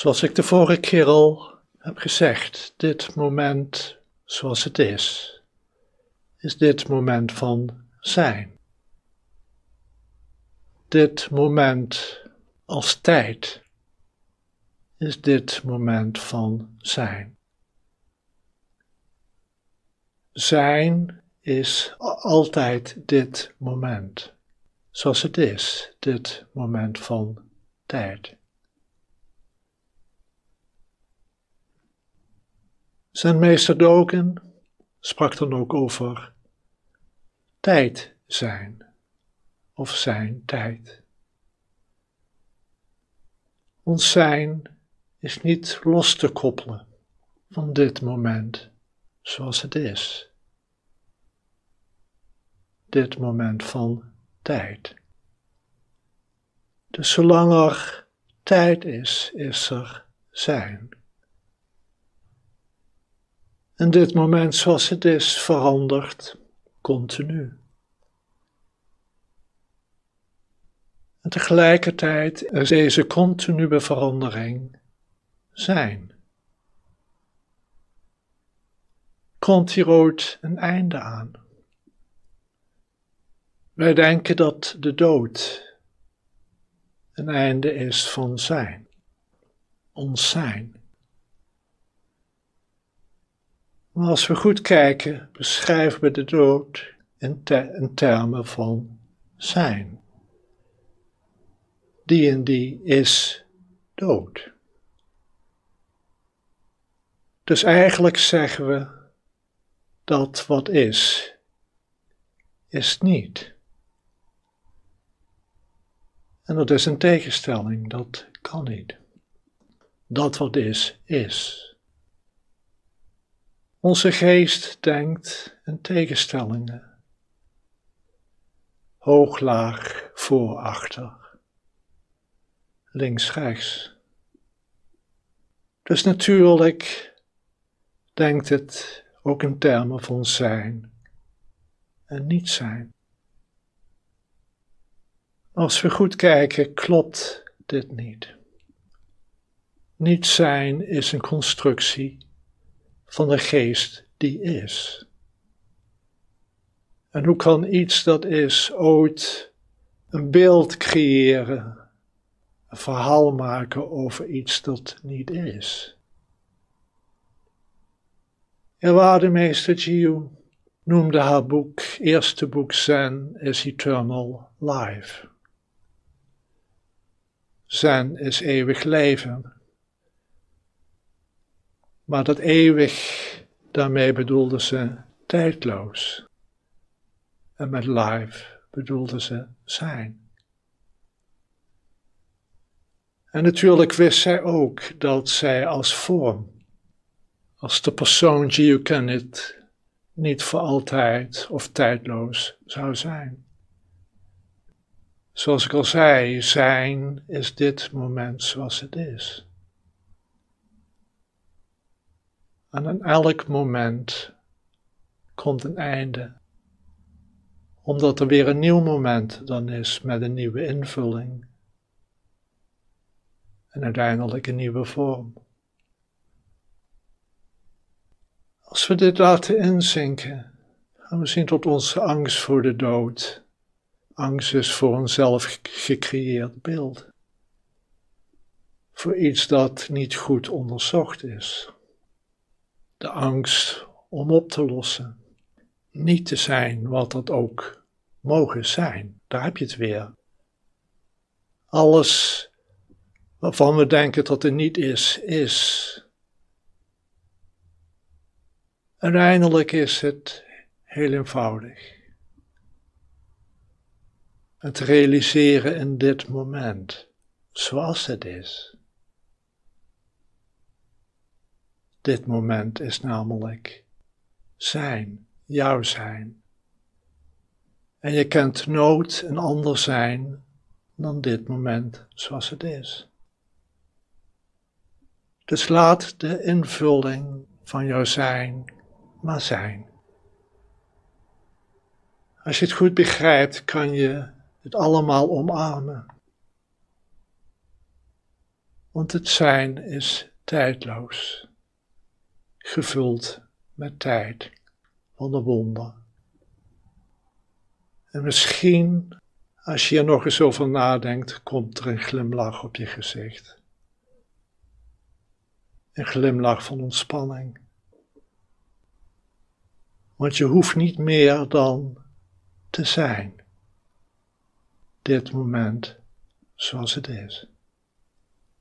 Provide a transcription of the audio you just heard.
Zoals ik de vorige keer al heb gezegd, dit moment zoals het is, is dit moment van zijn. Dit moment als tijd is dit moment van zijn. Zijn is altijd dit moment, zoals het is, dit moment van tijd. Zijn meester Dogen sprak dan ook over tijd zijn of zijn tijd. Ons zijn is niet los te koppelen van dit moment zoals het is. Dit moment van tijd. Dus zolang er tijd is, is er zijn. En dit moment zoals het is verandert continu. En tegelijkertijd is deze continue verandering zijn. Komt hier ooit een einde aan? Wij denken dat de dood een einde is van zijn, ons zijn. Maar als we goed kijken, beschrijven we de dood in, termen van zijn. Die en die is dood. Dus eigenlijk zeggen we dat wat is, is niet. En dat is een tegenstelling, dat kan niet. Dat wat is, is. Onze geest denkt in tegenstellingen. Hoog, laag, voor, achter. Links, rechts. Dus natuurlijk denkt het ook in termen van zijn en niet zijn. Als we goed kijken, klopt dit niet. Niet zijn is een constructie van de geest die is. En hoe kan iets dat is ooit een beeld creëren, een verhaal maken over iets dat niet is? Waardemeester Jiu noemde haar boek, eerste boek Zen is Eternal Life. Zen is eeuwig leven. Maar dat eeuwig, daarmee bedoelde ze tijdloos. En met life bedoelde ze zijn. En natuurlijk wist zij ook dat zij als vorm, als de persoon het niet voor altijd of tijdloos zou zijn. Zoals ik al zei, zijn is dit moment zoals het is. En aan elk moment komt een einde, omdat er weer een nieuw moment dan is met een nieuwe invulling. En uiteindelijk een nieuwe vorm. Als we dit laten inzinken, gaan we zien tot onze angst voor de dood angst is voor een zelf gecreëerd beeld, voor iets dat niet goed onderzocht is de angst om op te lossen. Niet te zijn wat dat ook mogen zijn. Daar heb je het weer. Alles waarvan we denken dat het niet is, is. Uiteindelijk is het heel eenvoudig. Het realiseren in dit moment, zoals het is. Dit moment is namelijk zijn, jouw zijn. En je kent nooit een ander zijn dan dit moment zoals het is. Dus laat de invulling van jouw zijn maar zijn. Als je het goed begrijpt, kan je het allemaal omarmen. Want het zijn is tijdloos, gevuld met tijd van de wonder. En misschien, als je er nog eens over nadenkt, komt er een glimlach op je gezicht. Een glimlach van ontspanning. Want je hoeft niet meer dan te zijn. Dit moment zoals het is.